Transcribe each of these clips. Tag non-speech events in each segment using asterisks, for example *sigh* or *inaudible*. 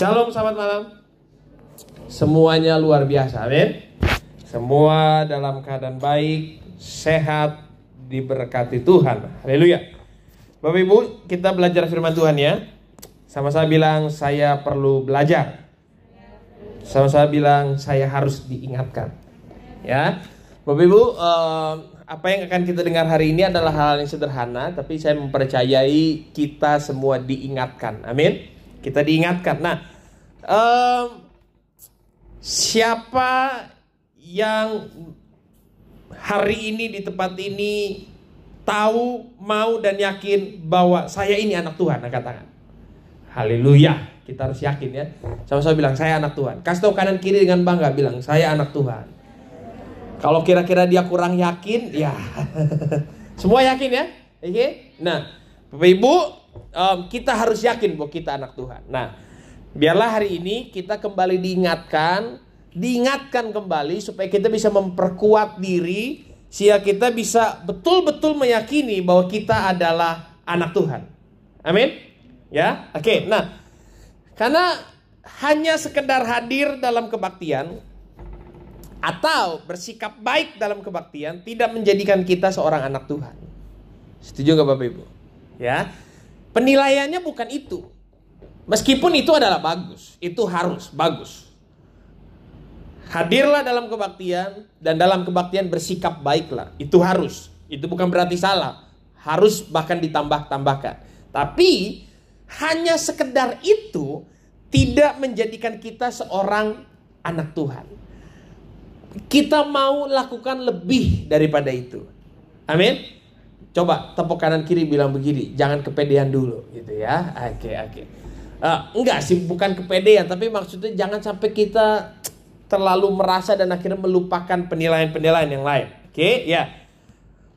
Shalom, selamat malam. Semuanya luar biasa, amin. Semua dalam keadaan baik, sehat, diberkati Tuhan. Haleluya. Bapak Ibu, kita belajar firman Tuhan ya. Sama saya bilang saya perlu belajar. Sama saya bilang saya harus diingatkan. Ya. Bapak Ibu, eh, apa yang akan kita dengar hari ini adalah hal yang sederhana, tapi saya mempercayai kita semua diingatkan. Amin. Kita diingatkan. Nah, eh, siapa yang hari ini di tempat ini tahu, mau dan yakin bahwa saya ini anak Tuhan, angkat tangan. Haleluya. Kita harus yakin ya. Sama-sama bilang saya anak Tuhan. Kasih tahu kanan kiri dengan bangga bilang saya anak Tuhan. Kalau kira-kira dia kurang yakin, ya *laughs* semua yakin ya. Oke. Nah, Bapak Ibu, um, kita harus yakin bahwa kita anak Tuhan. Nah, biarlah hari ini kita kembali diingatkan diingatkan kembali supaya kita bisa memperkuat diri sehingga kita bisa betul-betul meyakini bahwa kita adalah anak Tuhan. Amin. Ya. Oke, nah karena hanya sekedar hadir dalam kebaktian atau bersikap baik dalam kebaktian tidak menjadikan kita seorang anak Tuhan. Setuju nggak Bapak Ibu? Ya. Penilaiannya bukan itu. Meskipun itu adalah bagus, itu harus bagus. Hadirlah dalam kebaktian dan dalam kebaktian bersikap baiklah. Itu harus. Itu bukan berarti salah. Harus bahkan ditambah-tambahkan. Tapi hanya sekedar itu tidak menjadikan kita seorang anak Tuhan. Kita mau lakukan lebih daripada itu. Amin. Coba tepuk kanan kiri bilang begini, jangan kepedean dulu gitu ya. Oke, oke. Uh, enggak sih, bukan kepedean, tapi maksudnya jangan sampai kita terlalu merasa dan akhirnya melupakan penilaian-penilaian yang lain. Oke, okay, ya.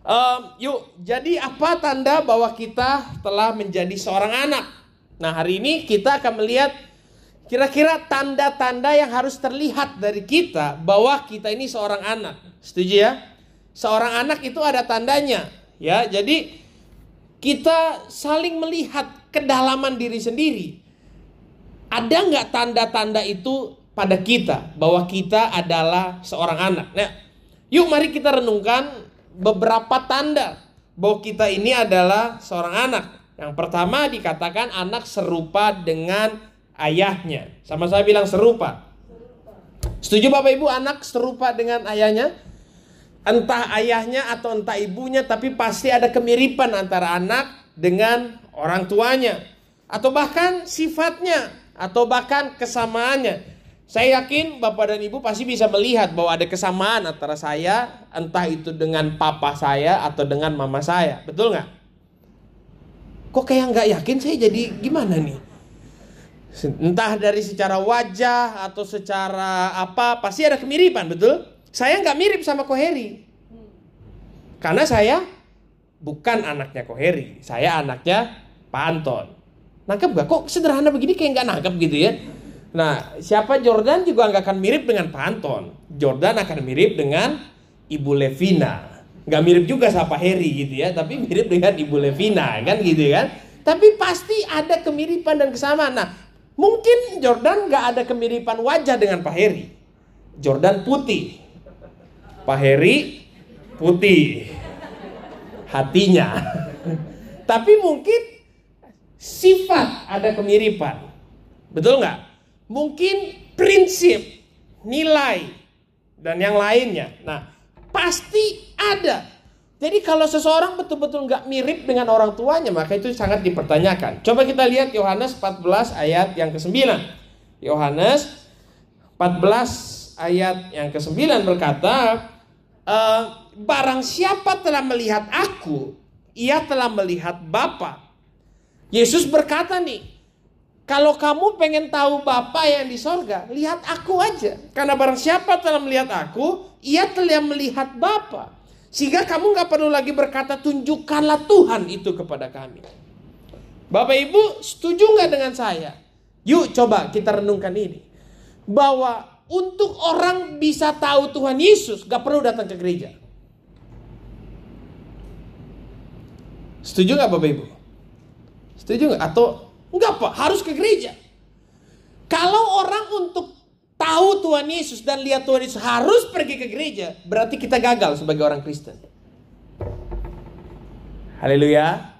Um, yuk, jadi apa tanda bahwa kita telah menjadi seorang anak? Nah, hari ini kita akan melihat kira-kira tanda-tanda yang harus terlihat dari kita bahwa kita ini seorang anak. Setuju ya? Seorang anak itu ada tandanya, ya. Jadi kita saling melihat kedalaman diri sendiri. Ada nggak tanda-tanda itu pada kita bahwa kita adalah seorang anak. Nah, yuk mari kita renungkan beberapa tanda bahwa kita ini adalah seorang anak. Yang pertama dikatakan anak serupa dengan ayahnya. Sama saya bilang serupa. Setuju Bapak Ibu anak serupa dengan ayahnya? Entah ayahnya atau entah ibunya tapi pasti ada kemiripan antara anak dengan orang tuanya atau bahkan sifatnya atau bahkan kesamaannya. Saya yakin Bapak dan Ibu pasti bisa melihat bahwa ada kesamaan antara saya, entah itu dengan papa saya atau dengan mama saya. Betul nggak? Kok kayak nggak yakin saya jadi gimana nih? Entah dari secara wajah atau secara apa, pasti ada kemiripan, betul? Saya nggak mirip sama Koheri. Karena saya bukan anaknya Koheri. Saya anaknya Pak Anton. Nangkep gak? Kok sederhana begini kayak nggak nangkep gitu ya? Nah, siapa Jordan juga nggak akan mirip dengan Pak Anton. Jordan akan mirip dengan Ibu Levina. Nggak mirip juga sama Harry gitu ya, tapi mirip dengan Ibu Levina kan gitu kan. Tapi pasti ada kemiripan dan kesamaan. Nah, mungkin Jordan nggak ada kemiripan wajah dengan Pak Harry. Jordan putih. Pak Harry putih. Hatinya. Tapi mungkin sifat ada kemiripan. Betul nggak? Mungkin prinsip, nilai, dan yang lainnya. Nah, pasti ada. Jadi kalau seseorang betul-betul nggak mirip dengan orang tuanya, maka itu sangat dipertanyakan. Coba kita lihat Yohanes 14 ayat yang ke-9. Yohanes 14 ayat yang ke-9 berkata, e, barang siapa telah melihat aku, ia telah melihat Bapa. Yesus berkata nih, kalau kamu pengen tahu Bapa yang di sorga, lihat aku aja. Karena barang siapa telah melihat aku, ia telah melihat Bapa. Sehingga kamu nggak perlu lagi berkata, tunjukkanlah Tuhan itu kepada kami. Bapak Ibu, setuju nggak dengan saya? Yuk coba kita renungkan ini. Bahwa untuk orang bisa tahu Tuhan Yesus, gak perlu datang ke gereja. Setuju nggak Bapak Ibu? Setuju nggak? Atau enggak Pak, harus ke gereja. Kalau orang untuk tahu Tuhan Yesus dan lihat Tuhan Yesus harus pergi ke gereja, berarti kita gagal sebagai orang Kristen. Haleluya.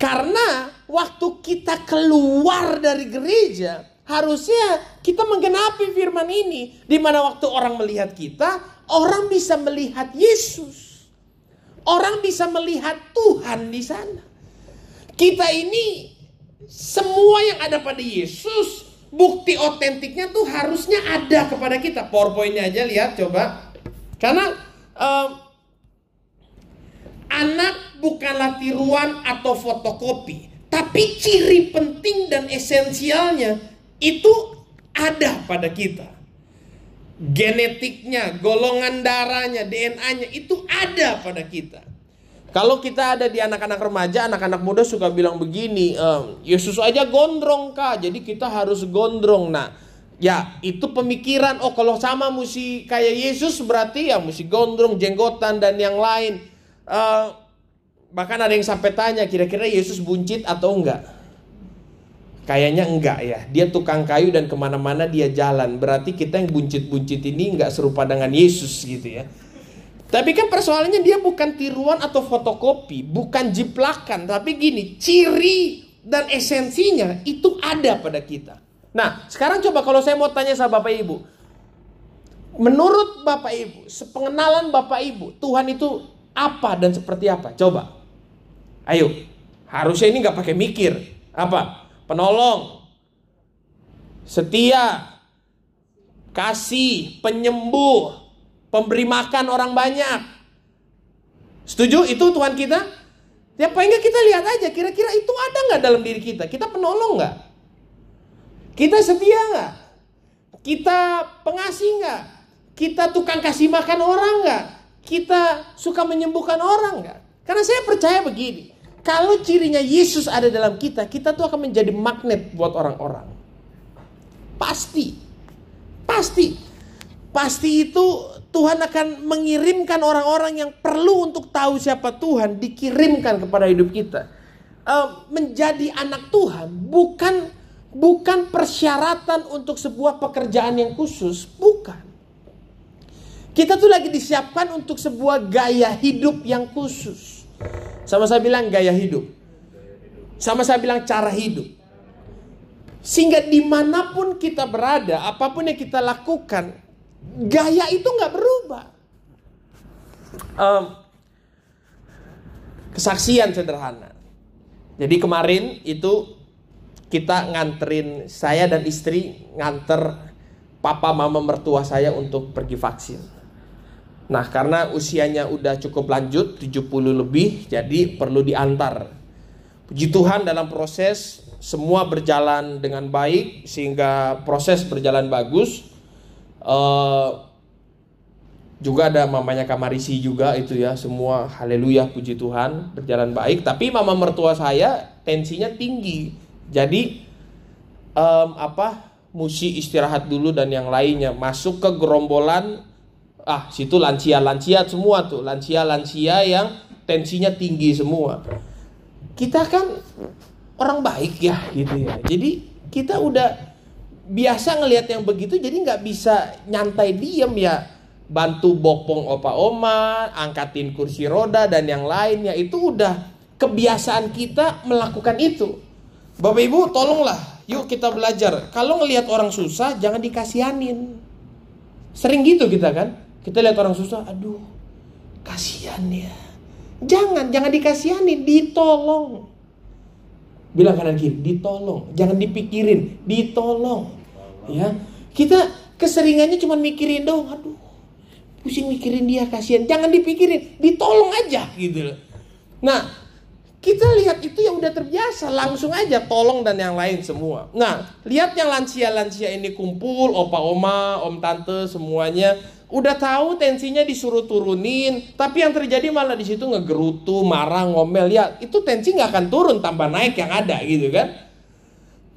Karena waktu kita keluar dari gereja, harusnya kita menggenapi firman ini. Di mana waktu orang melihat kita, orang bisa melihat Yesus. Orang bisa melihat Tuhan di sana. Kita ini semua yang ada pada Yesus, bukti otentiknya tuh harusnya ada kepada kita. PowerPoint-nya aja lihat coba. Karena um, anak bukanlah tiruan atau fotokopi, tapi ciri penting dan esensialnya itu ada pada kita. Genetiknya, golongan darahnya, DNA-nya itu ada pada kita. Kalau kita ada di anak-anak remaja, anak-anak muda suka bilang begini, ehm, Yesus aja gondrong kak, jadi kita harus gondrong. Nah, ya itu pemikiran, oh kalau sama mesti kayak Yesus berarti ya mesti gondrong, jenggotan dan yang lain. Uh, bahkan ada yang sampai tanya, kira-kira Yesus buncit atau enggak? Kayaknya enggak ya. Dia tukang kayu dan ke mana-mana dia jalan. Berarti kita yang buncit-buncit ini enggak serupa dengan Yesus gitu ya. Tapi kan persoalannya dia bukan tiruan atau fotokopi, bukan jiplakan, tapi gini, ciri dan esensinya itu ada pada kita. Nah, sekarang coba kalau saya mau tanya sama Bapak Ibu. Menurut Bapak Ibu, sepengenalan Bapak Ibu, Tuhan itu apa dan seperti apa? Coba. Ayo. Harusnya ini nggak pakai mikir. Apa? Penolong. Setia. Kasih, penyembuh, pemberi makan orang banyak. Setuju? Itu Tuhan kita? Ya nggak kita lihat aja, kira-kira itu ada nggak dalam diri kita? Kita penolong nggak? Kita setia nggak? Kita pengasih nggak? Kita tukang kasih makan orang nggak? Kita suka menyembuhkan orang nggak? Karena saya percaya begini, kalau cirinya Yesus ada dalam kita, kita tuh akan menjadi magnet buat orang-orang. Pasti. Pasti. Pasti itu Tuhan akan mengirimkan orang-orang yang perlu untuk tahu siapa Tuhan dikirimkan kepada hidup kita. Uh, menjadi anak Tuhan bukan bukan persyaratan untuk sebuah pekerjaan yang khusus, bukan. Kita tuh lagi disiapkan untuk sebuah gaya hidup yang khusus. Sama saya bilang gaya hidup. Sama saya bilang cara hidup. Sehingga di mana pun kita berada, apa pun yang kita lakukan, Gaya itu nggak berubah. Um, kesaksian sederhana. Jadi kemarin itu kita nganterin saya dan istri nganter papa mama mertua saya untuk pergi vaksin. Nah, karena usianya udah cukup lanjut 70 lebih, jadi perlu diantar. Puji Tuhan dalam proses semua berjalan dengan baik sehingga proses berjalan bagus. Uh, juga ada mamanya Kamarisi juga itu ya semua haleluya puji Tuhan berjalan baik tapi mama mertua saya tensinya tinggi jadi um, apa musi istirahat dulu dan yang lainnya masuk ke gerombolan ah situ lansia lansia semua tuh lansia lansia yang tensinya tinggi semua. Kita kan orang baik ya gitu ya. Jadi kita udah biasa ngelihat yang begitu jadi nggak bisa nyantai diem ya. Bantu bopong opa oma angkatin kursi roda dan yang lainnya. Itu udah kebiasaan kita melakukan itu. Bapak ibu tolonglah. Yuk kita belajar. Kalau ngelihat orang susah jangan dikasihanin. Sering gitu kita kan kita lihat orang susah aduh kasihan ya. Jangan jangan dikasihanin ditolong. Bilang kanan kiri ditolong. Jangan dipikirin ditolong. Ya kita keseringannya cuma mikirin dong aduh. Pusing mikirin dia kasihan. Jangan dipikirin ditolong aja gitu nah kita lihat itu yang udah terbiasa langsung aja tolong dan yang lain semua. Nah lihat yang lansia lansia ini kumpul opa oma om tante semuanya udah tahu tensinya disuruh turunin, tapi yang terjadi malah di situ ngegerutu, marah, ngomel ya itu tensi nggak akan turun tambah naik yang ada gitu kan.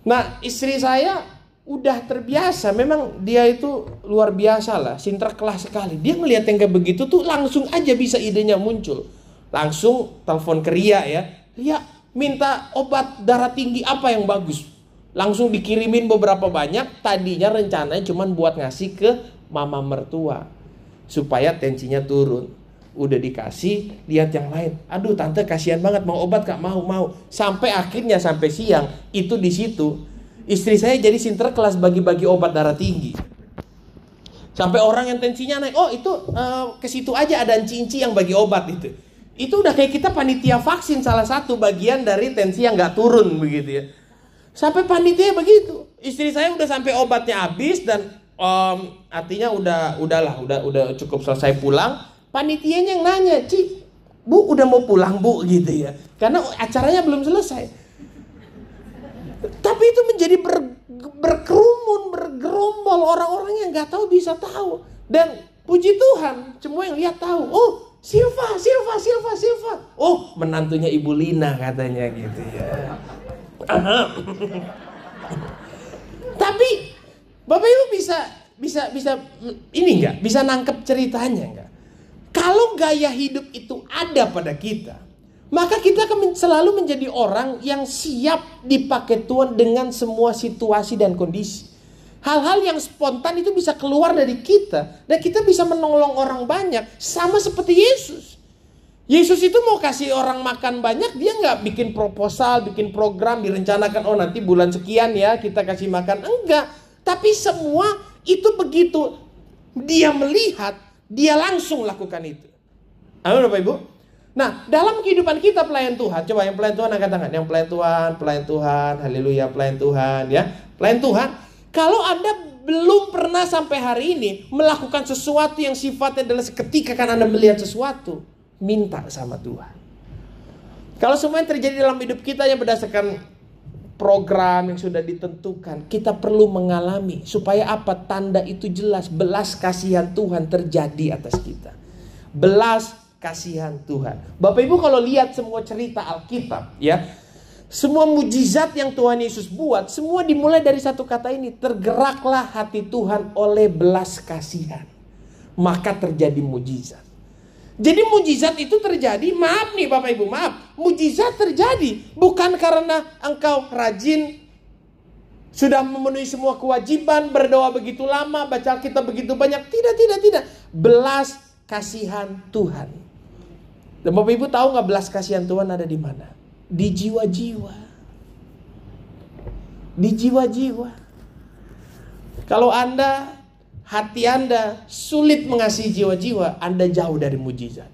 Nah istri saya udah terbiasa, memang dia itu luar biasa lah, sinterklas sekali. Dia melihat yang kayak begitu tuh langsung aja bisa idenya muncul, langsung telepon ke Ria ya, Ria minta obat darah tinggi apa yang bagus, langsung dikirimin beberapa banyak. Tadinya rencananya cuma buat ngasih ke mama mertua supaya tensinya turun. Udah dikasih, lihat yang lain. Aduh, tante kasihan banget mau obat kak mau mau. Sampai akhirnya sampai siang itu di situ istri saya jadi sinterklas bagi-bagi obat darah tinggi. Sampai orang yang tensinya naik, oh itu uh, ke situ aja ada cinci yang bagi obat itu. Itu udah kayak kita panitia vaksin salah satu bagian dari tensi yang nggak turun begitu ya. Sampai panitia begitu. Istri saya udah sampai obatnya habis dan um, artinya udah udahlah udah udah cukup selesai pulang. Panitianya yang nanya, Ci, Bu udah mau pulang Bu gitu ya. Karena acaranya belum selesai. Tapi itu menjadi ber, berkerumun, bergerombol orang-orang yang nggak tahu bisa tahu. Dan puji Tuhan, semua yang lihat tahu. Oh, Silva, Silva, Silva, Silva. Oh, menantunya Ibu Lina katanya gitu ya. *laughs* Tapi Bapak Ibu bisa bisa bisa ini enggak? Bisa nangkep ceritanya enggak? Kalau gaya hidup itu ada pada kita, maka kita akan selalu menjadi orang yang siap dipakai Tuhan dengan semua situasi dan kondisi. Hal-hal yang spontan itu bisa keluar dari kita dan kita bisa menolong orang banyak sama seperti Yesus. Yesus itu mau kasih orang makan banyak, dia nggak bikin proposal, bikin program, direncanakan, oh nanti bulan sekian ya kita kasih makan. Enggak, tapi semua itu begitu dia melihat, dia langsung lakukan itu. Amin Bapak Ibu? Nah, dalam kehidupan kita pelayan Tuhan, coba yang pelayan Tuhan angkat tangan, yang pelayan Tuhan, pelayan Tuhan, haleluya, pelayan Tuhan ya. Pelayan Tuhan, kalau Anda belum pernah sampai hari ini melakukan sesuatu yang sifatnya adalah seketika kan Anda melihat sesuatu, minta sama Tuhan. Kalau semua yang terjadi dalam hidup kita yang berdasarkan program yang sudah ditentukan, kita perlu mengalami supaya apa tanda itu jelas belas kasihan Tuhan terjadi atas kita. Belas kasihan Tuhan. Bapak Ibu kalau lihat semua cerita Alkitab ya, semua mujizat yang Tuhan Yesus buat, semua dimulai dari satu kata ini. Tergeraklah hati Tuhan oleh belas kasihan. Maka terjadi mujizat. Jadi mujizat itu terjadi, maaf nih Bapak Ibu, maaf. Mujizat terjadi bukan karena engkau rajin, sudah memenuhi semua kewajiban, berdoa begitu lama, baca Alkitab begitu banyak. Tidak, tidak, tidak. Belas kasihan Tuhan. Dan Bapak Ibu tahu nggak belas kasihan Tuhan ada di mana? di jiwa-jiwa. Di jiwa-jiwa. Kalau Anda, hati Anda sulit mengasihi jiwa-jiwa, Anda jauh dari mujizat.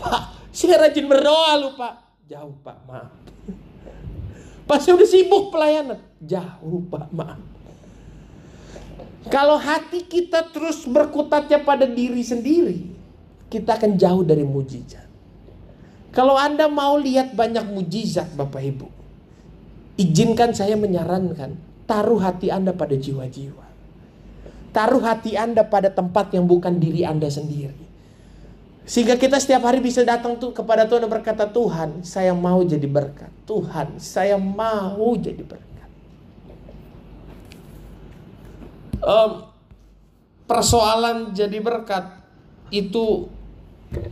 Pak, saya rajin berdoa lu Pak. Jauh Pak, maaf. Pak, saya udah sibuk pelayanan. Jauh Pak, maaf. Kalau hati kita terus berkutatnya pada diri sendiri, kita akan jauh dari mujizat. Kalau Anda mau lihat banyak mujizat Bapak Ibu, izinkan saya menyarankan, taruh hati Anda pada jiwa-jiwa. Taruh hati Anda pada tempat yang bukan diri Anda sendiri. Sehingga kita setiap hari bisa datang tuh kepada Tuhan dan berkata, Tuhan, saya mau jadi berkat. Tuhan, saya mau jadi berkat. Um, persoalan jadi berkat itu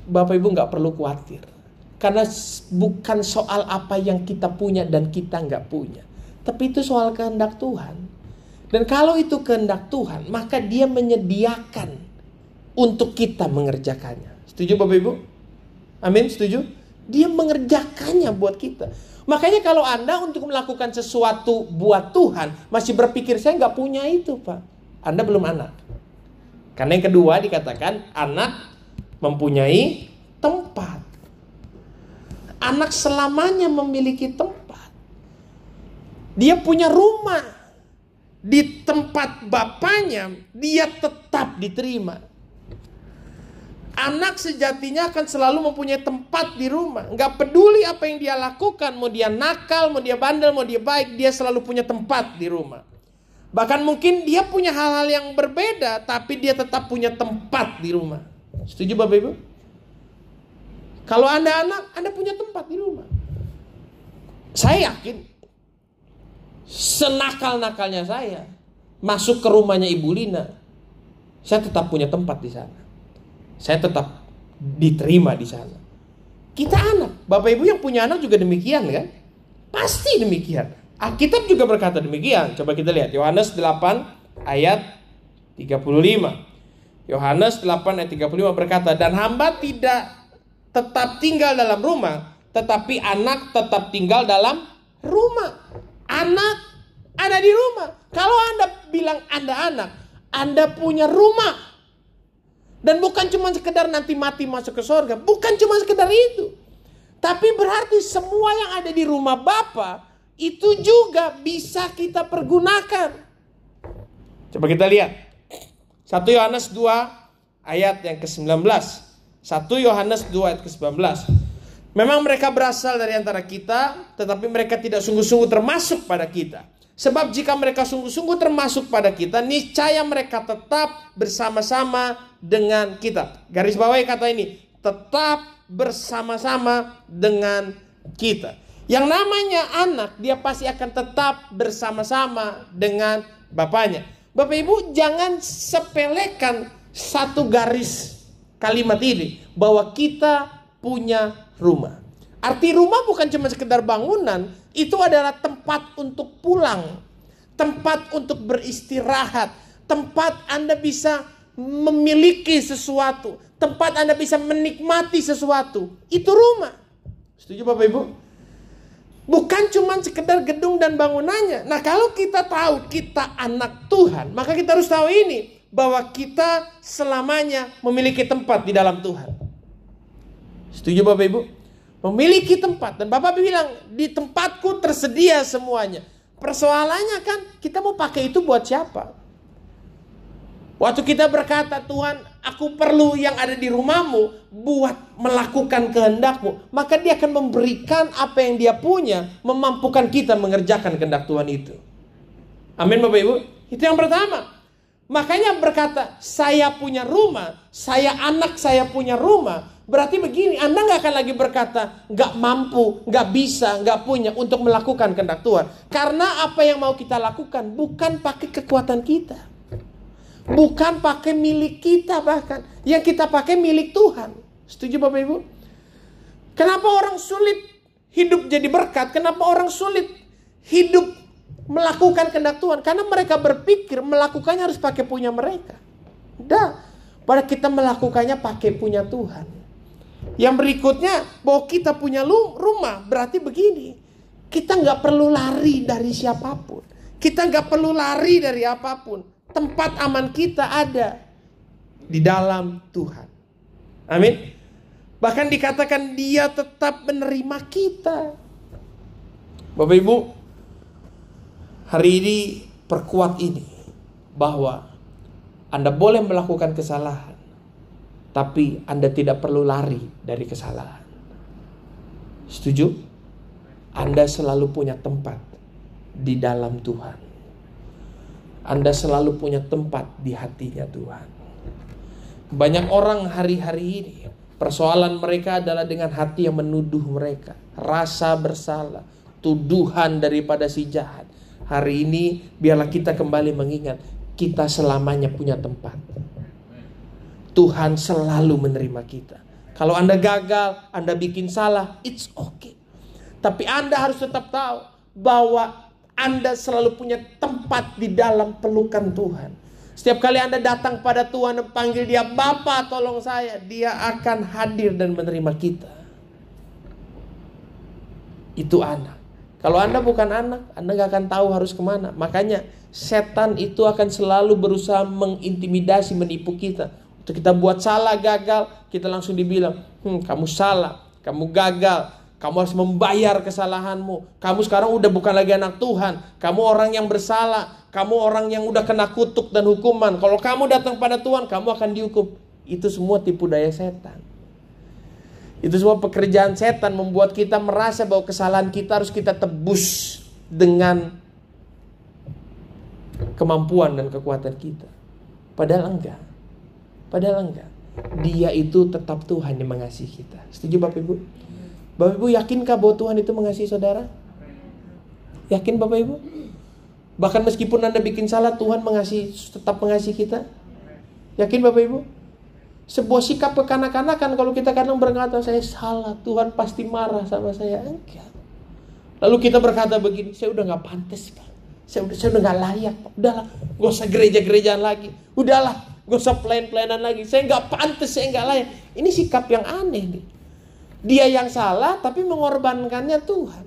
Bapak Ibu nggak perlu khawatir karena bukan soal apa yang kita punya dan kita nggak punya. Tapi itu soal kehendak Tuhan. Dan kalau itu kehendak Tuhan, maka dia menyediakan untuk kita mengerjakannya. Setuju Bapak Ibu? Amin, setuju? Dia mengerjakannya buat kita. Makanya kalau Anda untuk melakukan sesuatu buat Tuhan, masih berpikir saya nggak punya itu Pak. Anda belum anak. Karena yang kedua dikatakan anak mempunyai tempat anak selamanya memiliki tempat. Dia punya rumah di tempat bapaknya, dia tetap diterima. Anak sejatinya akan selalu mempunyai tempat di rumah. Nggak peduli apa yang dia lakukan, mau dia nakal, mau dia bandel, mau dia baik, dia selalu punya tempat di rumah. Bahkan mungkin dia punya hal-hal yang berbeda, tapi dia tetap punya tempat di rumah. Setuju Bapak Ibu? Kalau Anda anak, Anda punya tempat di rumah. Saya yakin senakal-nakalnya saya masuk ke rumahnya Ibu Lina, saya tetap punya tempat di sana. Saya tetap diterima di sana. Kita anak, Bapak Ibu yang punya anak juga demikian kan? Pasti demikian. Alkitab juga berkata demikian. Coba kita lihat Yohanes 8 ayat 35. Yohanes 8 ayat 35 berkata, "Dan hamba tidak tetap tinggal dalam rumah, tetapi anak tetap tinggal dalam rumah." Anak ada di rumah. Kalau Anda bilang Anda anak, Anda punya rumah. Dan bukan cuma sekedar nanti mati masuk ke surga, bukan cuma sekedar itu. Tapi berarti semua yang ada di rumah Bapa itu juga bisa kita pergunakan. Coba kita lihat. 1 Yohanes 2 ayat yang ke-19. 1 Yohanes 2 ayat ke-19. Memang mereka berasal dari antara kita, tetapi mereka tidak sungguh-sungguh termasuk pada kita. Sebab jika mereka sungguh-sungguh termasuk pada kita, niscaya mereka tetap bersama-sama dengan kita. Garis bawahi kata ini, tetap bersama-sama dengan kita. Yang namanya anak, dia pasti akan tetap bersama-sama dengan bapaknya. Bapak Ibu, jangan sepelekan satu garis kalimat ini bahwa kita punya rumah. Arti rumah bukan cuma sekedar bangunan, itu adalah tempat untuk pulang, tempat untuk beristirahat, tempat Anda bisa memiliki sesuatu, tempat Anda bisa menikmati sesuatu. Itu rumah. Setuju Bapak Ibu? Bukan cuma sekedar gedung dan bangunannya. Nah, kalau kita tahu kita anak Tuhan, maka kita harus tahu ini bahwa kita selamanya memiliki tempat di dalam Tuhan. Setuju Bapak Ibu? memiliki tempat dan Bapak bilang di tempatku tersedia semuanya. Persoalannya kan kita mau pakai itu buat siapa? Waktu kita berkata Tuhan aku perlu yang ada di rumahmu buat melakukan kehendakmu. Maka dia akan memberikan apa yang dia punya memampukan kita mengerjakan kehendak Tuhan itu. Amin Bapak Ibu. Itu yang pertama. Makanya berkata, saya punya rumah, saya anak saya punya rumah. Berarti begini, Anda nggak akan lagi berkata, nggak mampu, nggak bisa, nggak punya untuk melakukan kehendak Tuhan. Karena apa yang mau kita lakukan bukan pakai kekuatan kita. Bukan pakai milik kita bahkan. Yang kita pakai milik Tuhan. Setuju Bapak Ibu? Kenapa orang sulit hidup jadi berkat? Kenapa orang sulit hidup melakukan kehendak Tuhan karena mereka berpikir melakukannya harus pakai punya mereka. Dah, pada kita melakukannya pakai punya Tuhan. Yang berikutnya bahwa kita punya rumah berarti begini. Kita nggak perlu lari dari siapa pun. Kita nggak perlu lari dari apa pun. Tempat aman kita ada di dalam Tuhan. Amin. Bahkan dikatakan dia tetap menerima kita. Bapak Ibu, Hari ini perkuat ini bahwa Anda boleh melakukan kesalahan, tapi Anda tidak perlu lari dari kesalahan. Setuju? Anda selalu punya tempat di dalam Tuhan. Anda selalu punya tempat di hatinya Tuhan. Banyak orang hari-hari ini persoalan mereka adalah dengan hati yang menuduh mereka, rasa bersalah, tuduhan daripada si jahat Hari ini biarlah kita kembali mengingat kita selamanya punya tempat. Tuhan selalu menerima kita. Kalau Anda gagal, Anda bikin salah, it's okay. Tapi Anda harus tetap tahu bahwa Anda selalu punya tempat di dalam pelukan Tuhan. Setiap kali Anda datang pada Tuhan dan panggil dia Bapa tolong saya, dia akan hadir dan menerima kita. Itu anak. Kalau Anda bukan anak, Anda gak akan tahu harus ke mana. Makanya setan itu akan selalu berusaha mengintimidasi, menipu kita. Untuk kita buat salah, gagal, kita langsung dibilang, hmm, kamu salah, kamu gagal, kamu harus membayar kesalahanmu. Kamu sekarang udah bukan lagi anak Tuhan. Kamu orang yang bersalah. Kamu orang yang udah kena kutuk dan hukuman. Kalau kamu datang pada Tuhan, kamu akan dihukum. Itu semua tipu daya setan. Itu semua pekerjaan setan membuat kita merasa bahwa kesalahan kita harus kita tebus dengan kemampuan dan kekuatan kita. Padahal enggak. Padahal enggak. Dia itu tetap Tuhan yang mengasihi kita. Setuju Bapak Ibu? Bapak Ibu yakinkah bahwa Tuhan itu mengasihi saudara? Yakin Bapak Ibu? Bahkan meskipun Anda bikin salah, Tuhan mengasihi tetap mengasihi kita. Yakin Bapak Ibu? sebuah sikap kekanak-kanakan kalau kita kadang berkata saya salah, Tuhan pasti marah sama saya. Enggak. Lalu kita berkata begini, saya udah nggak pantas Pak. Saya udah saya udah nggak layak. Udahlah, gak usah gereja-gerejaan lagi. Udahlah, gak usah plan-planan lagi. Saya nggak pantas, saya nggak layak. Ini sikap yang aneh nih. Dia yang salah tapi mengorbankannya Tuhan.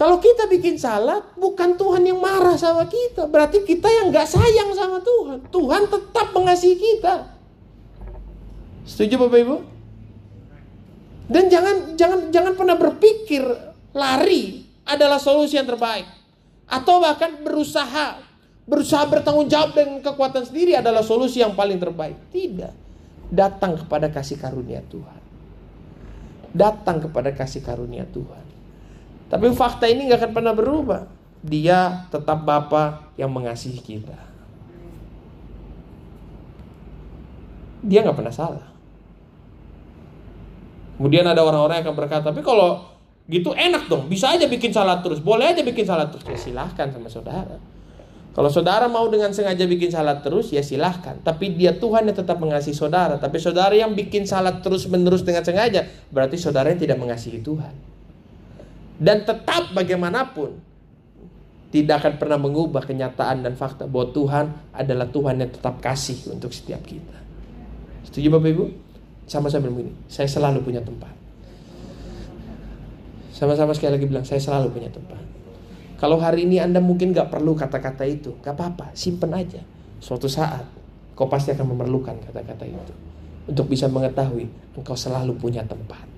Kalau kita bikin salah, bukan Tuhan yang marah sama kita. Berarti kita yang nggak sayang sama Tuhan. Tuhan tetap mengasihi kita. Setuju Bapak Ibu? Dan jangan jangan jangan pernah berpikir lari adalah solusi yang terbaik. Atau bahkan berusaha berusaha bertanggung jawab dengan kekuatan sendiri adalah solusi yang paling terbaik. Tidak. Datang kepada kasih karunia Tuhan. Datang kepada kasih karunia Tuhan. Tapi fakta ini nggak akan pernah berubah. Dia tetap Bapa yang mengasihi kita. Dia nggak pernah salah. Kemudian ada orang-orang yang akan berkata, tapi kalau gitu enak dong, bisa aja bikin salah terus, boleh aja bikin salah terus. Ya silahkan sama saudara. Kalau saudara mau dengan sengaja bikin salah terus, ya silahkan. Tapi dia Tuhan yang tetap mengasihi saudara. Tapi saudara yang bikin salah terus menerus dengan sengaja, berarti saudara yang tidak mengasihi Tuhan. Dan tetap bagaimanapun, tidak akan pernah mengubah kenyataan dan fakta bahwa Tuhan adalah Tuhan yang tetap kasih untuk setiap kita. Setuju Bapak Ibu? sama-sama begini, saya selalu punya tempat. Sama-sama sekali lagi bilang, saya selalu punya tempat. Kalau hari ini Anda mungkin gak perlu kata-kata itu, gak apa-apa, simpen aja. Suatu saat, kau pasti akan memerlukan kata-kata itu. Untuk bisa mengetahui, engkau selalu punya tempat.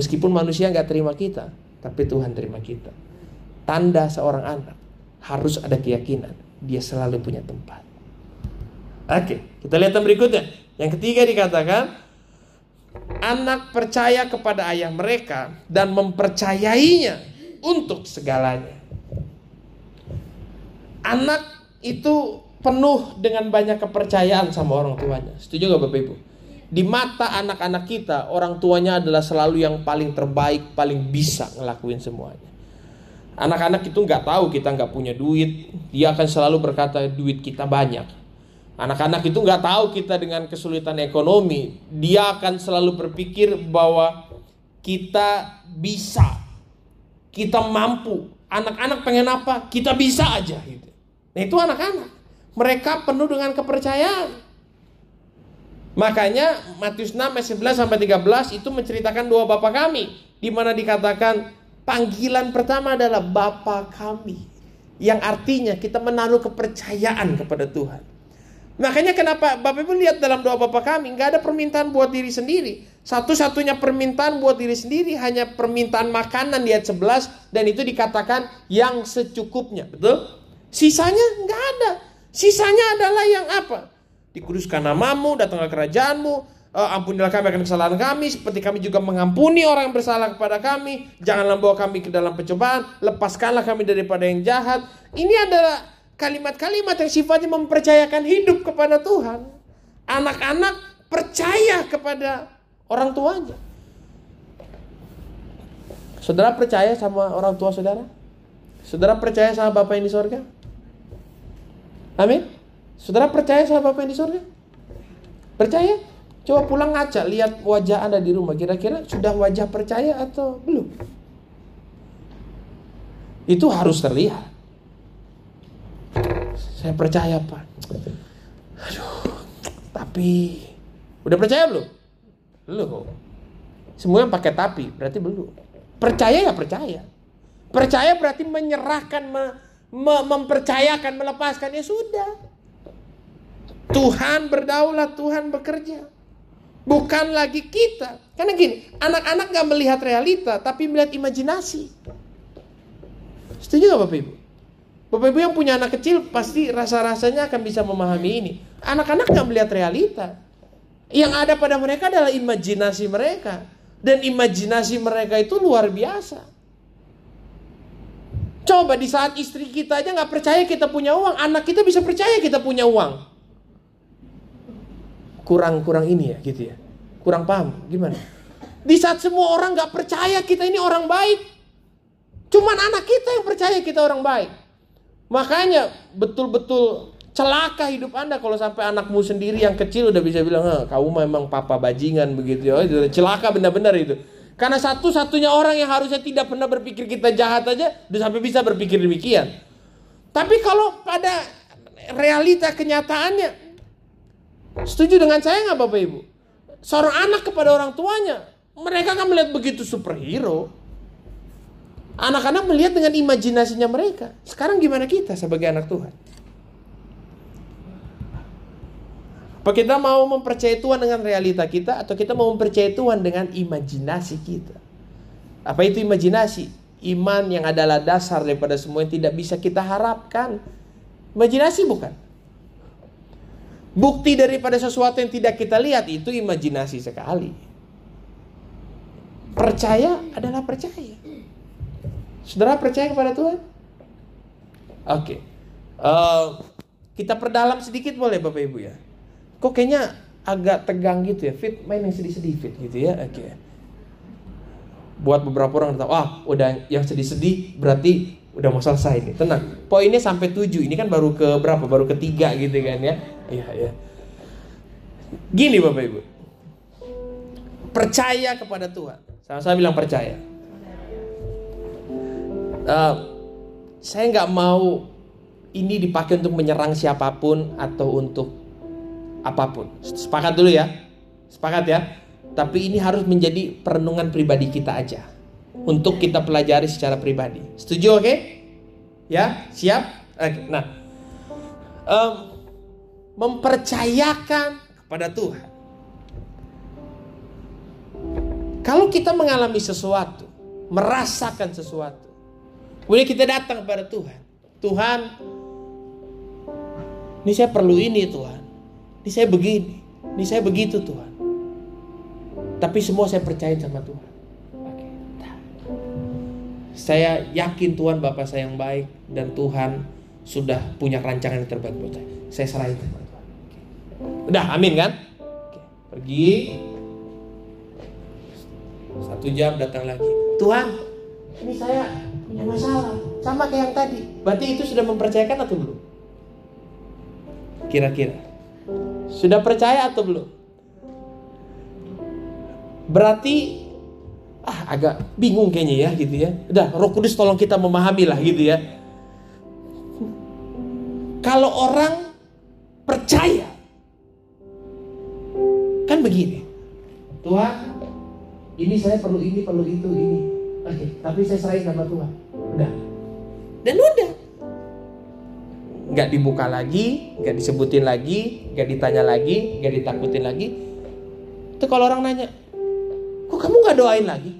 Meskipun manusia gak terima kita, tapi Tuhan terima kita. Tanda seorang anak harus ada keyakinan, dia selalu punya tempat. Oke, kita lihat yang berikutnya. Yang ketiga dikatakan, anak percaya kepada ayah mereka dan mempercayainya untuk segalanya. Anak itu penuh dengan banyak kepercayaan sama orang tuanya. Setuju gak Bapak Ibu? Di mata anak-anak kita, orang tuanya adalah selalu yang paling terbaik, paling bisa ngelakuin semuanya. Anak-anak itu nggak tahu kita nggak punya duit, dia akan selalu berkata duit kita banyak Anak-anak itu nggak tahu kita dengan kesulitan ekonomi, dia akan selalu berpikir bahwa kita bisa, kita mampu. Anak-anak pengen apa? Kita bisa aja gitu. Nah itu anak-anak. Mereka penuh dengan kepercayaan. Makanya Matius 6 ayat 11 sampai 13 itu menceritakan dua bapak kami di mana dikatakan panggilan pertama adalah Bapa kami yang artinya kita menaruh kepercayaan kepada Tuhan. Makanya kenapa Bapak Ibu lihat dalam doa Bapak kami nggak ada permintaan buat diri sendiri. Satu-satunya permintaan buat diri sendiri hanya permintaan makanan di ayat 11 dan itu dikatakan yang secukupnya, betul? Sisanya nggak ada. Sisanya adalah yang apa? Dikuduskan namamu, datanglah kerajaanmu, uh, ampunilah kami akan kesalahan kami seperti kami juga mengampuni orang yang bersalah kepada kami janganlah bawa kami ke dalam pencobaan lepaskanlah kami daripada yang jahat ini adalah kalimat-kalimat yang sifatnya mempercayakan hidup kepada Tuhan. Anak-anak percaya kepada orang tuanya. Saudara percaya sama orang tua saudara? Saudara percaya sama Bapak yang di sorga? Amin. Saudara percaya sama Bapak yang di sorga? Percaya? Coba pulang ngaca, lihat wajah Anda di rumah. Kira-kira sudah wajah percaya atau belum? Itu harus terlihat. Saya percaya Pak. Aduh, tapi udah percaya belum? Belum. Semua yang pakai tapi berarti belum. Percaya ya percaya. Percaya berarti menyerahkan, me, me, mempercayakan, melepaskan ya sudah. Tuhan berdaulat, Tuhan bekerja. Bukan lagi kita. Karena gini, anak-anak gak melihat realita, tapi melihat imajinasi. Setuju gak Bapak Ibu? Bapak Ibu yang punya anak kecil pasti rasa-rasanya akan bisa memahami ini. Anak-anak nggak melihat realita. Yang ada pada mereka adalah imajinasi mereka. Dan imajinasi mereka itu luar biasa. Coba di saat istri kita aja nggak percaya kita punya uang, anak kita bisa percaya kita punya uang. Kurang-kurang ini ya gitu ya. Kurang paham gimana? Di saat semua orang nggak percaya kita ini orang baik, cuman anak kita yang percaya kita orang baik. Makanya betul-betul celaka hidup Anda kalau sampai anakmu sendiri yang kecil udah bisa bilang, "Kamu memang papa bajingan begitu ya." Celaka benar-benar itu. Karena satu-satunya orang yang harusnya tidak pernah berpikir kita jahat aja, udah sampai bisa berpikir demikian. Tapi kalau pada realita kenyataannya, setuju dengan saya nggak Bapak Ibu? Seorang anak kepada orang tuanya, mereka kan melihat begitu superhero. Anak-anak melihat dengan imajinasinya mereka. Sekarang gimana kita sebagai anak Tuhan? Apa kita mau mempercayai Tuhan dengan realita kita atau kita mau mempercayai Tuhan dengan imajinasi kita? Apa itu imajinasi? Iman yang adalah dasar daripada semua yang tidak bisa kita harapkan. Imajinasi bukan? Bukti daripada sesuatu yang tidak kita lihat itu imajinasi sekali. Percaya adalah percaya. Saudara percaya kepada Tuhan? Oke. Okay. Uh, eh, kita perdalam sedikit boleh Bapak Ibu ya kok kayaknya agak tegang gitu ya? Fit main yang sedih-sedih fit gitu ya? Oke. Okay. buat beberapa orang tahu ah udah yang sedih-sedih berarti udah mau selesai nih. Tenang poinnya sampai tujuh. Ini kan baru ke berapa? Baru ketiga gitu kan ya? Iya ya gini bapak ibu. Percaya kepada Tuhan. Sama-sama bilang percaya. Uh, saya nggak mau ini dipakai untuk menyerang siapa pun atau untuk apa pun. Sepakat dulu ya. Sepakat ya. Tapi ini harus menjadi perenungan pribadi kita aja. Untuk kita pelajari secara pribadi. Setuju oke? Okay? Ya, siap? Oke. Nah, um, mempercayakan kepada Tuhan. Kalau kita mengalami sesuatu, merasakan sesuatu, kemudian kita datang kepada Tuhan. Tuhan, ini saya perlu ini Tuhan. Ini saya begini, ini saya begitu Tuhan. Tapi semua saya percaya sama Tuhan. Saya yakin Tuhan Bapak saya yang baik dan Tuhan sudah punya rancangan yang terbaik buat saya. Saya serahin sama Tuhan. Udah, amin kan? Pergi. Satu jam datang lagi. Tuhan, ini saya punya masalah. Sama kayak yang tadi. Berarti itu sudah mempercayakan atau belum? Kira-kira. Sudah percaya atau belum? Berarti ah agak bingung kayaknya ya gitu ya. Udah Roh Kudus tolong kita memahami lah gitu ya. Kalau orang percaya kan begini. Tuhan, ini saya perlu ini, perlu itu, ini. Oke, tapi saya serahin sama Tuhan. Udah. Dan udah nggak dibuka lagi, nggak disebutin lagi, nggak ditanya lagi, nggak ditakutin lagi. Itu kalau orang nanya, kok kamu nggak doain lagi?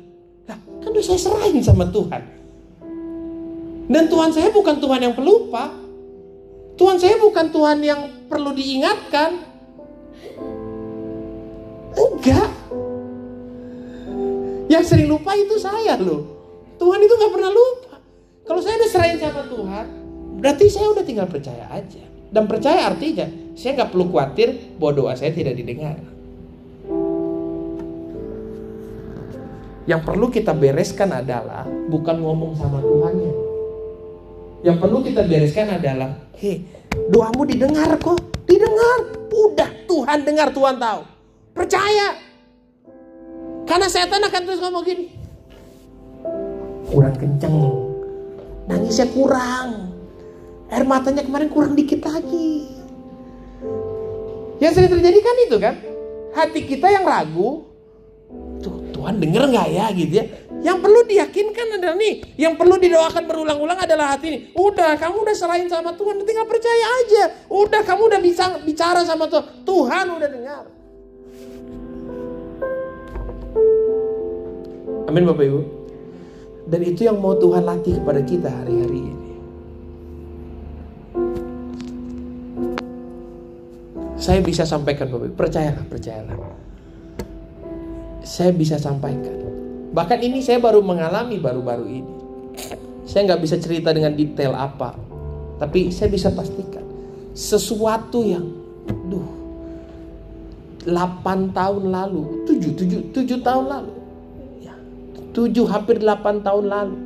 Lah, kan udah saya serahin sama Tuhan. Dan Tuhan saya bukan Tuhan yang pelupa. Tuhan saya bukan Tuhan yang perlu diingatkan. Enggak. Yang sering lupa itu saya loh. Tuhan itu nggak pernah lupa. Kalau saya udah serahin sama Tuhan, Berarti saya udah tinggal percaya aja. Dan percaya artinya saya nggak perlu khawatir bahwa doa saya tidak didengar. Yang perlu kita bereskan adalah bukan ngomong sama Tuhannya. Yang perlu kita bereskan adalah, hei, doamu didengar kok, didengar. Udah Tuhan dengar, Tuhan tahu. Percaya. Karena setan akan terus ngomong gini. Kurang kenceng. Nangisnya kurang. Air matanya kemarin kurang dikit lagi. Yang sering terjadi kan itu kan. Hati kita yang ragu. Tuh Tuhan denger nggak ya gitu ya. Yang perlu diyakinkan adalah nih. Yang perlu didoakan berulang-ulang adalah hati ini. Udah kamu udah serahin sama Tuhan. Tinggal percaya aja. Udah kamu udah bisa bicara sama Tuhan. Tuhan udah dengar. Amin Bapak Ibu. Dan itu yang mau Tuhan latih kepada kita hari-hari ini. Saya bisa sampaikan Bapak percayalah, percayalah. Saya bisa sampaikan. Bahkan ini saya baru mengalami baru-baru ini. Saya nggak bisa cerita dengan detail apa, tapi saya bisa pastikan sesuatu yang, duh, 8 tahun lalu, 7, 7, 7 tahun lalu, ya, 7 hampir 8 tahun lalu,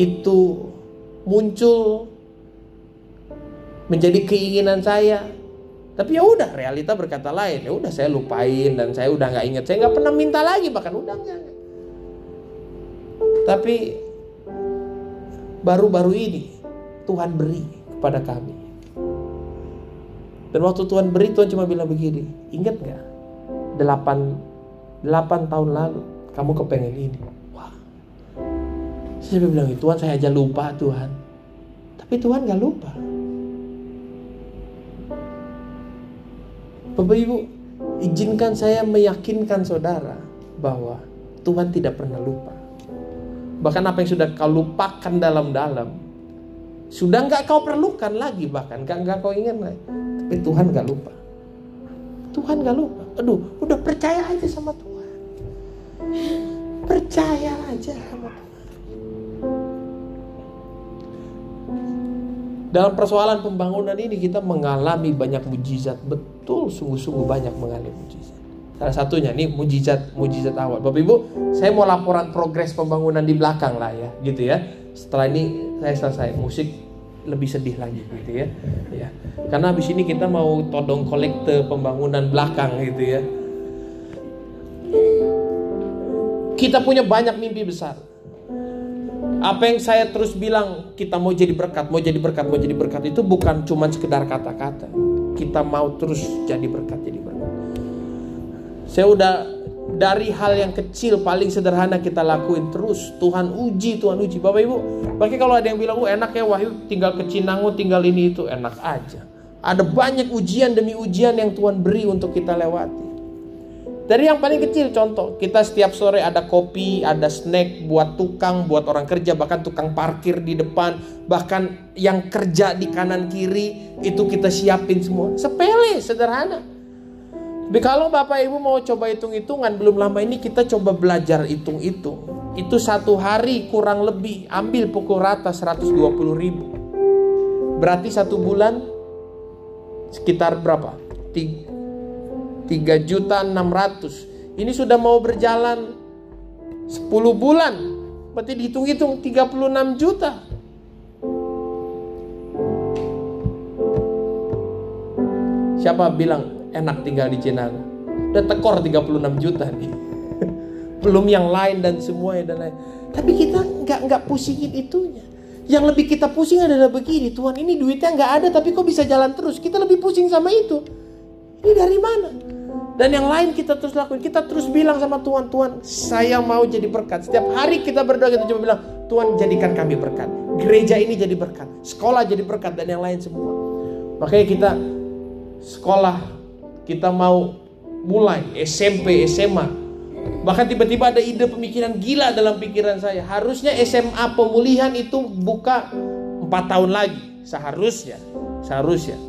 itu muncul menjadi keinginan saya Tapi ya udah, realita berkata lain. Ya udah saya lupain dan saya udah nggak inget. Saya nggak pernah minta lagi bahkan udah nggak. Tapi baru-baru ini Tuhan beri kepada kami. Dan waktu Tuhan beri Tuhan cuma bilang begini, ingat nggak? Delapan, delapan tahun lalu kamu kepengen ini. Wah. Saya bilang, Tuhan saya aja lupa Tuhan. Tapi Tuhan nggak lupa. Bapak Ibu, izinkan saya meyakinkan saudara bahwa Tuhan tidak pernah lupa. Bahkan apa yang sudah kau lupakan dalam-dalam, sudah nggak kau perlukan lagi bahkan nggak nggak kau ingat lagi. Tapi Tuhan nggak lupa. Tuhan nggak lupa. Aduh, udah percaya aja sama Tuhan. Percaya aja sama Tuhan. Dalam persoalan pembangunan ini kita mengalami banyak mujizat, betul sungguh-sungguh banyak mengalami mujizat. Salah satunya nih mujizat mujizat awal. Bapak Ibu, saya mau laporan progres pembangunan di belakang lah ya, gitu ya. Setelah ini saya selesai musik lebih sedih lagi gitu ya. Ya. Karena habis ini kita mau todong kolekte pembangunan belakang gitu ya. Kita punya banyak mimpi besar. Apa yang saya terus bilang kita mau jadi berkat, mau jadi berkat, mau jadi berkat itu bukan cuma sekedar kata-kata. Kita mau terus jadi berkat, jadi berkat. Saya udah dari hal yang kecil paling sederhana kita lakuin terus. Tuhan uji, Tuhan uji. Bapak Ibu, bagi kalau ada yang bilang, "Oh, enak ya Wahyu, tinggal ke Cinango, tinggal ini itu." Enak aja. Ada banyak ujian demi ujian yang Tuhan beri untuk kita lewati. Dari yang paling kecil contoh, kita setiap sore ada kopi, ada snack buat tukang, buat orang kerja, bahkan tukang parkir di depan, bahkan yang kerja di kanan kiri itu kita siapin semua. Sepele, sederhana. Tapi kalau Bapak Ibu mau coba hitung-hitungan, belum lama ini kita coba belajar hitung-hitung. Itu satu hari kurang lebih, ambil pukul rata 120 ribu. Berarti satu bulan sekitar berapa? 3 juta 600 ini sudah mau berjalan 10 bulan. Berarti dihitung-hitung 36 juta. Siapa bilang enak tinggal di Cina udah tekor 36 juta nih. *laughs* Belum yang lain dan semuanya dan lain. Tapi kita nggak nggak pusingin itunya. Yang lebih kita pusing adalah begini Tuhan ini duitnya nggak ada tapi kok bisa jalan terus? Kita lebih pusing sama itu. Ini dari mana dan yang lain kita terus lakuin. Kita terus bilang sama Tuhan, Tuhan saya mau jadi berkat. Setiap hari kita berdoa kita cuma bilang, Tuhan jadikan kami berkat. Gereja ini jadi berkat. Sekolah jadi berkat dan yang lain semua. Makanya kita sekolah, kita mau mulai SMP, SMA. Bahkan tiba-tiba ada ide pemikiran gila dalam pikiran saya. Harusnya SMA pemulihan itu buka 4 tahun lagi. Seharusnya. Seharusnya.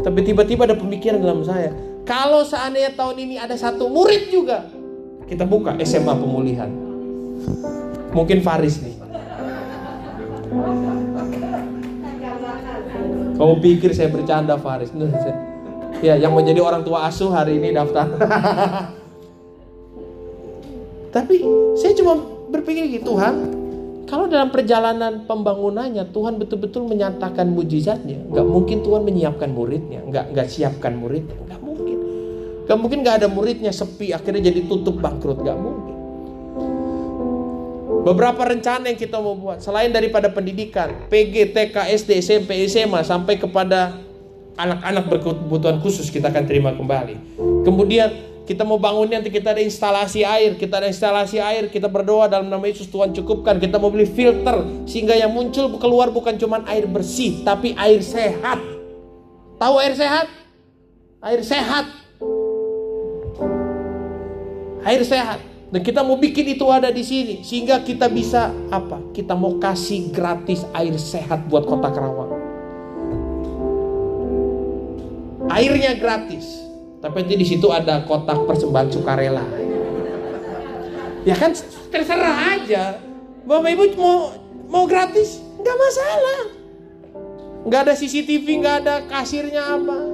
Tapi tiba-tiba ada pemikiran dalam saya kalau seandainya tahun ini ada satu murid juga, kita buka SMA pemulihan. Mungkin Faris nih. Kamu pikir saya bercanda Faris? *laughs* Ya, yang menjadi orang tua asuh hari ini daftar. *laughs* Tapi saya cuma berpikir gitu, Tuhan, kalau dalam perjalanan pembangunannya Tuhan betul-betul menyatakan mujizatnya, nggak mungkin Tuhan menyiapkan muridnya, nggak nggak siapkan muridnya, nggak. Gak mungkin gak ada muridnya sepi akhirnya jadi tutup bangkrut. Gak mungkin. Beberapa rencana yang kita mau buat selain daripada pendidikan, PG, TK, SD, SMP, SMA sampai kepada anak-anak berkebutuhan khusus kita akan terima kembali. Kemudian kita mau bangun nanti kita ada instalasi air, kita ada instalasi air, kita berdoa dalam nama Yesus Tuhan cukupkan. Kita mau beli filter sehingga yang muncul keluar bukan cuma air bersih, tapi air sehat. Tahu air sehat? Air sehat air sehat. Dan kita mau bikin itu ada di sini sehingga kita bisa apa? Kita mau kasih gratis air sehat buat Kota Karawang. Airnya gratis. Tapi di situ ada kotak persembahan sukarela. Ya kan terserah aja. Bapak Ibu mau mau gratis nggak masalah. Nggak ada CCTV, nggak ada kasirnya apa.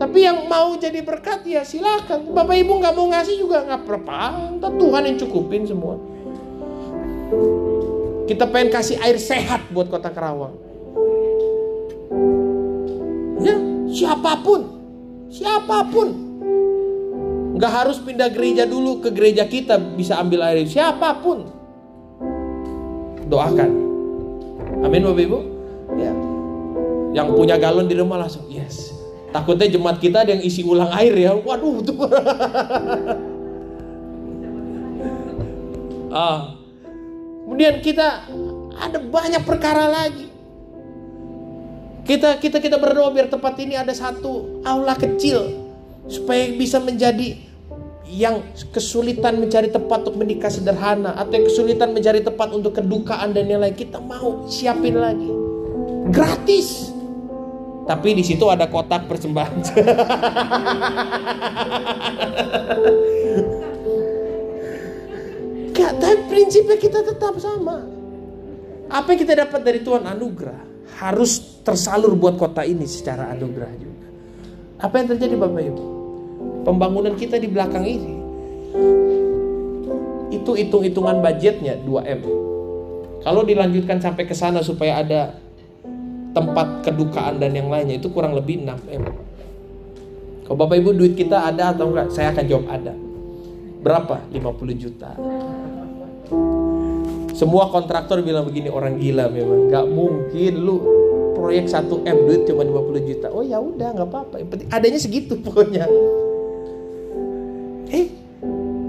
Tapi yang mau jadi berkat ya silakan. Bapak Ibu nggak mau ngasih juga nggak apa-apa. Tuhan yang cukupin semua. Kita pengen kasih air sehat buat kota Kerawang. Ya, siapa pun. Siapa pun. Nggak harus pindah gereja dulu ke gereja kita bisa ambil air. Siapa pun. Doakan. Amin Bapak Ibu. Ya. Yang punya galon di rumah langsung yes. Takutnya jemaat kita ada yang isi ulang air ya. Waduh tuh. ah. Kemudian kita ada banyak perkara lagi. Kita kita kita berdoa biar tempat ini ada satu aula kecil supaya bisa menjadi yang kesulitan mencari tempat untuk menikah sederhana atau yang kesulitan mencari tempat untuk kedukaan dan yang lain kita mau siapin lagi gratis tapi di situ ada kotak persembahan. *laughs* Gak, tapi prinsipnya kita tetap sama. Apa yang kita dapat dari Tuhan? Anugerah. Harus tersalur buat kota ini secara anugerah juga. Apa yang terjadi Bapak Ibu? Pembangunan kita di belakang ini. Itu hitung-hitungan budgetnya 2M. Kalau dilanjutkan sampai ke sana supaya ada tempat kedukaan dan yang lainnya itu kurang lebih 6M. Kalau Bapak Ibu duit kita ada atau enggak? Saya akan jawab ada. Berapa? 50 juta. Semua kontraktor bilang begini orang gila memang. Gak mungkin lu proyek 1M duit cuma 50 juta. Oh ya udah nggak apa-apa. Penting adanya segitu pokoknya. Eh,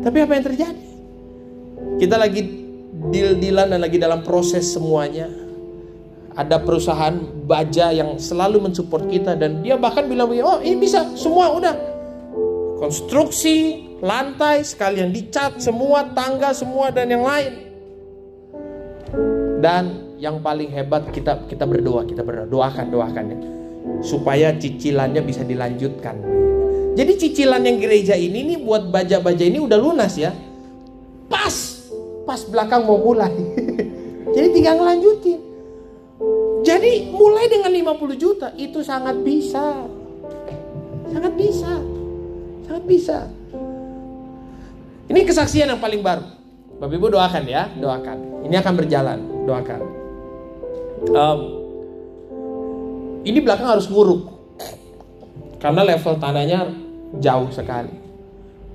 tapi apa yang terjadi? Kita lagi deal-dealan dan lagi dalam proses semuanya. Ada perusahaan baja yang selalu mensupport kita dan dia bahkan bilang oh ini bisa semua udah. Konstruksi, lantai, sekalian dicat semua, tangga semua dan yang lain. Dan yang paling hebat kita kita berdoa, kita berdoa, doakan, doakan ya. Supaya cicilannya bisa dilanjutkan. Jadi cicilan yang gereja ini nih buat baja-baja ini udah lunas ya. Pas, pas belakang mau mulai. *laughs* Jadi tinggal ngelanjutin. Jadi mulai dengan 50 juta itu sangat bisa. Sangat bisa. Sangat bisa. Ini kesaksian yang paling baru. Bapak Ibu doakan ya, doakan. Ini akan berjalan, doakan. Um, ini belakang harus nguruk karena level tanahnya jauh sekali.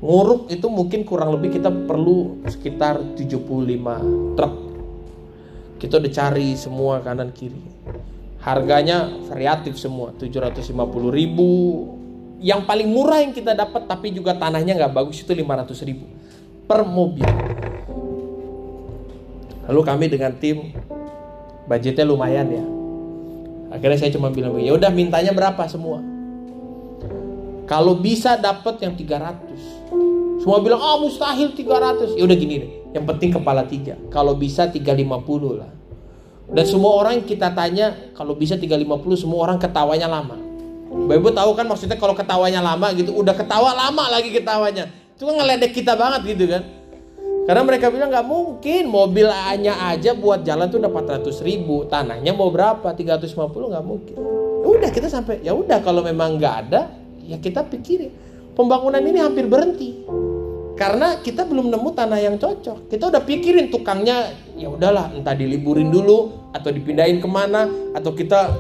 Nguruk itu mungkin kurang lebih kita perlu sekitar 75 truk. Kita udah cari semua kanan kiri. Harganya variatif semua, 750 ribu. Yang paling murah yang kita dapat tapi juga tanahnya nggak bagus itu 500 ribu per mobil. Lalu kami dengan tim budgetnya lumayan ya. Akhirnya saya cuma bilang, ya udah mintanya berapa semua? Kalau bisa dapat yang 300. Semua bilang, "Ah, oh, mustahil 300." Ya udah gini deh. Yang penting kepala tiga. Kalau bisa 350 lah. Dan semua orang kita tanya, kalau bisa 350 semua orang ketawanya lama. Bapak tahu kan maksudnya kalau ketawanya lama gitu, udah ketawa lama lagi ketawanya. Itu kan ngeledek kita banget gitu kan. Karena mereka bilang nggak mungkin mobil hanya aja buat jalan tuh udah 400 ribu, tanahnya mau berapa? 350 nggak mungkin. Ya udah kita sampai ya udah kalau memang nggak ada ya kita pikirin pembangunan ini hampir berhenti karena kita belum nemu tanah yang cocok. Kita udah pikirin tukangnya ya udahlah entah diliburin dulu atau dipindahin ke mana atau kita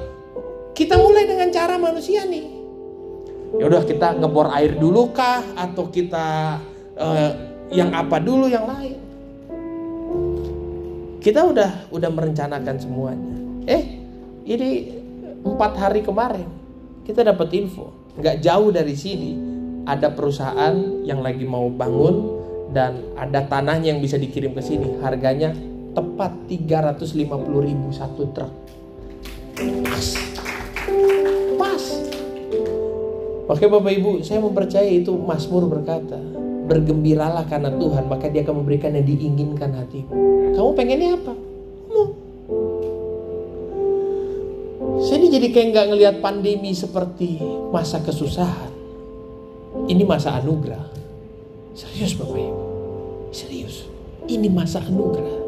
kita mulai dengan cara manusia nih. Ya udah kita ngebor air dulu kah atau kita uh, yang apa dulu yang lain? Kita udah udah merencanakan semuanya. Eh ini empat hari kemarin kita dapat info. Nggak jauh dari sini ada perusahaan yang lagi mau bangun dan ada tanahnya yang bisa dikirim ke sini harganya tepat 350 ribu satu truk pas pas Oke Bapak Ibu, saya mempercayai itu Mazmur berkata, bergembiralah karena Tuhan, maka Dia akan memberikan yang diinginkan hatimu. Kamu pengennya apa? Mau. Saya ini jadi kayak nggak ngelihat pandemi seperti masa kesusahan. Ini masa anugerah. Serius Bapak Ibu. Serius. Ini masa anugerah.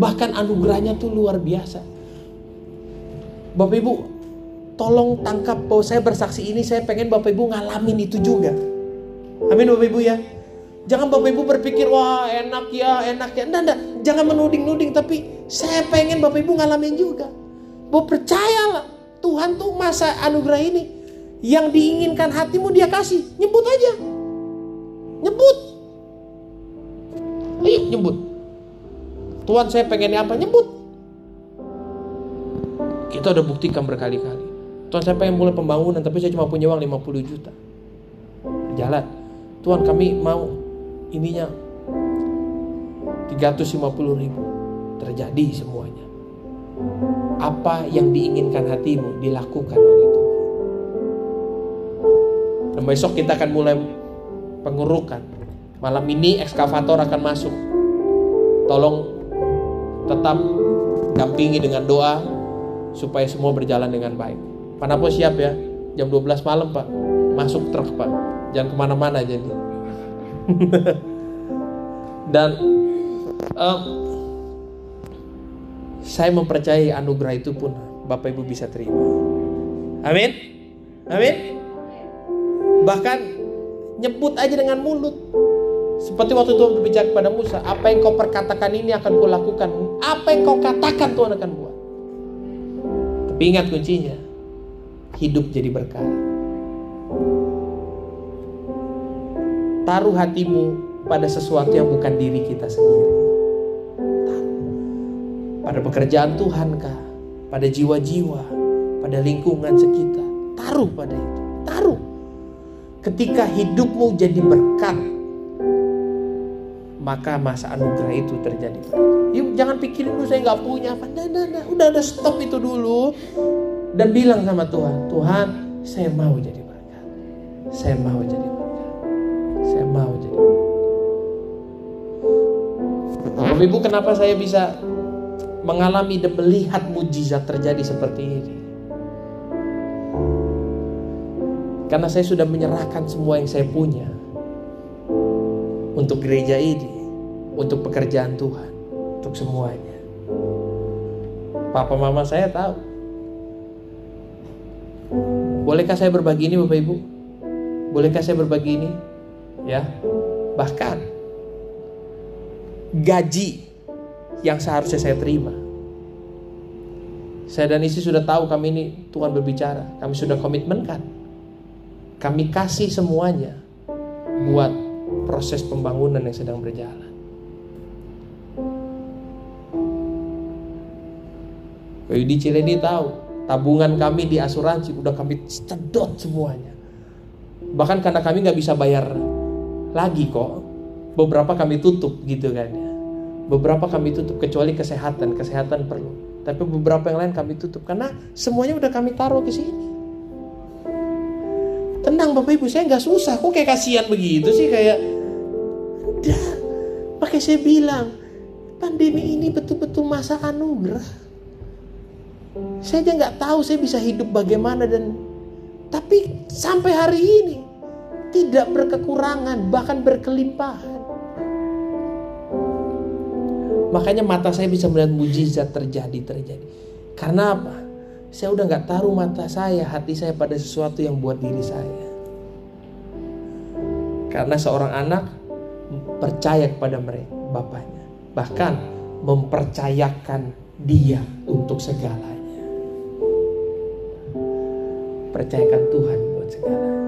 Bahkan anugerahnya tuh luar biasa. Bapak Ibu, tolong tangkap bahwa saya bersaksi ini, saya pengen Bapak Ibu ngalamin itu juga. Amin Bapak Ibu ya. Jangan Bapak Ibu berpikir, wah enak ya, enak ya. Enggak, enggak. Jangan menuding-nuding, tapi saya pengen Bapak Ibu ngalamin juga. Bahwa percayalah Tuhan tuh masa anugerah ini Yang diinginkan hatimu dia kasih. Nyebut aja. Nyebut. Ayo nyebut. Tuhan saya pengennya apa? Nyebut. Kita udah buktikan berkali-kali. Tuhan saya pengen mulai pembangunan tapi saya cuma punya uang 50 juta. Jalan. Tuhan kami mau ininya 350 ribu. Terjadi semuanya. Apa yang diinginkan hatimu dilakukan oleh. Dan besok kita akan mulai pengurukan. Malam ini ekskavator akan masuk. Tolong tetap dampingi dengan doa supaya semua berjalan dengan baik. Panapo siap ya, jam 12 malam Pak. Masuk truk Pak. Jangan ke mana-mana jadi. *laughs* Dan um, saya mempercayai anugerah itu pun Bapak Ibu bisa terima. Amin. Amin. Bahkan nyebut aja dengan mulut. Seperti waktu Tuhan berbicara kepada Musa, apa yang kau perkatakan ini akan kulakukan. Apa yang kau katakan Tuhan akan buat. Tapi ingat kuncinya, hidup jadi berkah. Taruh hatimu pada sesuatu yang bukan diri kita sendiri. Pada pekerjaan Tuhan kah? Pada jiwa-jiwa, pada lingkungan sekitar. Taruh pada itu. Taruh. Ketika hidupmu jadi berkat, maka masa anugerah itu terjadi. Yuk jangan pikirin dulu saya nggak punya apa. Nah, nah, nah. Udah ada stop itu dulu dan bilang sama Tuhan, Tuhan saya mau jadi berkat. Saya mau jadi berkat. Saya mau jadi berkat. Bapak Ibu kenapa saya bisa mengalami dan melihat mujizat terjadi seperti ini? Karena saya sudah menyerahkan semua yang saya punya untuk gereja ini, untuk pekerjaan Tuhan, untuk semuanya. Papa mama saya tahu. Bolehkah saya berbagi ini Bapak Ibu? Bolehkah saya berbagi ini? Ya. Bahkan gaji yang seharusnya saya terima. Saya dan istri sudah tahu kami ini Tuhan berbicara. Kami sudah komitmen kan kami kasih semuanya buat proses pembangunan yang sedang berjalan. di Cileni tahu tabungan kami di asuransi udah kami sedot semuanya. Bahkan karena kami nggak bisa bayar lagi kok, beberapa kami tutup gitu kan ya. Beberapa kami tutup kecuali kesehatan, kesehatan perlu. Tapi beberapa yang lain kami tutup karena semuanya udah kami taruh ke sini. Tenang Bapak Ibu, saya nggak susah. Kok kayak kasihan begitu sih kayak udah. Pakai saya bilang, pandemi ini betul-betul masa anugerah. Saya aja nggak tahu saya bisa hidup bagaimana dan tapi sampai hari ini tidak berkekurangan bahkan berkelimpahan. Makanya mata saya bisa melihat mujizat terjadi terjadi. Karena apa? Saya udah nggak taruh mata saya, hati saya pada sesuatu yang buat diri saya. Karena seorang anak percaya kepada mereka, bapaknya. Bahkan mempercayakan dia untuk segalanya. Percayakan Tuhan buat segalanya.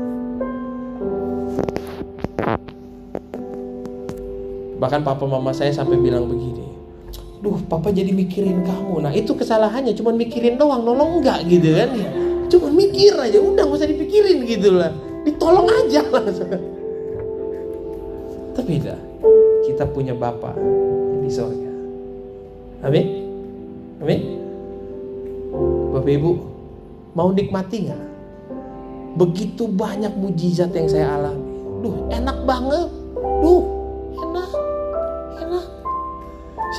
Bahkan papa mama saya sampai bilang begini, duh papa jadi mikirin kamu. Nah itu kesalahannya, cuman mikirin doang, nolong enggak gitu kan. Cuman mikir aja, udah gak usah dipikirin gitu lah. Ditolong aja langsung. Tapi dah, kita punya Bapa di sorga. Amin. Amin. Bapak Ibu, mau nikmati nggak? Begitu banyak mujizat yang saya alami. Duh, enak banget. Duh,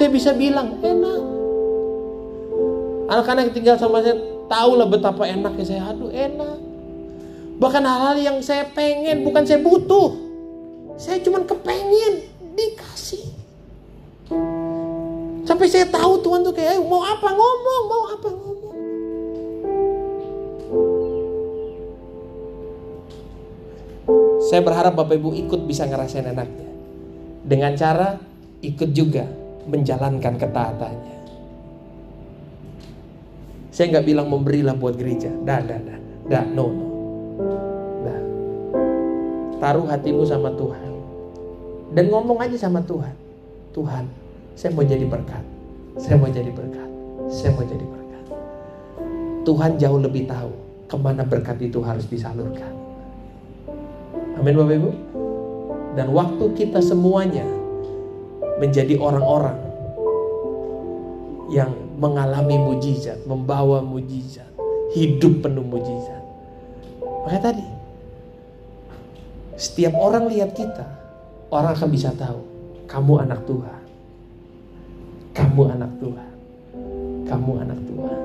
Saya bisa bilang, enak. Anak-anak tinggal sama saya tahu lah betapa enaknya saya. Aduh, enak. Bahkan hal-hal yang saya pengen, bukan saya butuh. Saya cuma kepengen dikasih. Sampai saya tahu Tuhan tuh kayak mau apa ngomong, mau apa ngomong. Saya berharap Bapak Ibu ikut bisa ngerasain enaknya. Dengan cara ikut juga menjalankan ketaatannya. Saya nggak bilang memberilah buat gereja. Dah, dah, dah. Dah, no, no. Nah, taruh hatimu sama Tuhan. Dan ngomong aja sama Tuhan. Tuhan, saya mau jadi berkat. Saya mau jadi berkat. Saya mau jadi berkat. Tuhan jauh lebih tahu ke mana berkat itu harus disalurkan. Amin Bapak Ibu. Dan waktu kita semuanya menjadi orang-orang yang mengalami mujizat, membawa mujizat, hidup penuh mujizat. Makanya tadi, setiap orang lihat kita, orang akan bisa tahu, kamu anak Tuhan. Kamu anak Tuhan. Kamu anak Tuhan.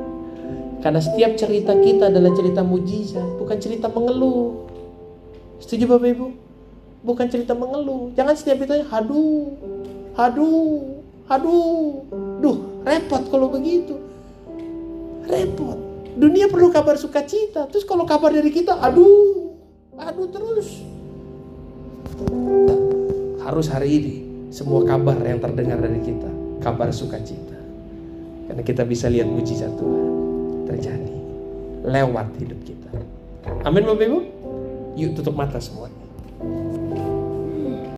Karena setiap cerita kita adalah cerita mujizat, bukan cerita mengeluh. Setuju Bapak Ibu? Bukan cerita mengeluh. Jangan setiap itu haduh, haduh, haduh. Duh, repot kalau begitu. Repot. Dunia perlu kabar sukacita. Terus kalau kabar dari kita, aduh, aduh terus. Harus hari ini semua kabar yang terdengar dari kita, kabar sukacita. Karena kita bisa lihat mujizat Tuhan terjadi lewat hidup kita. Amin Bapak Ibu. Yuk tutup mata semuanya.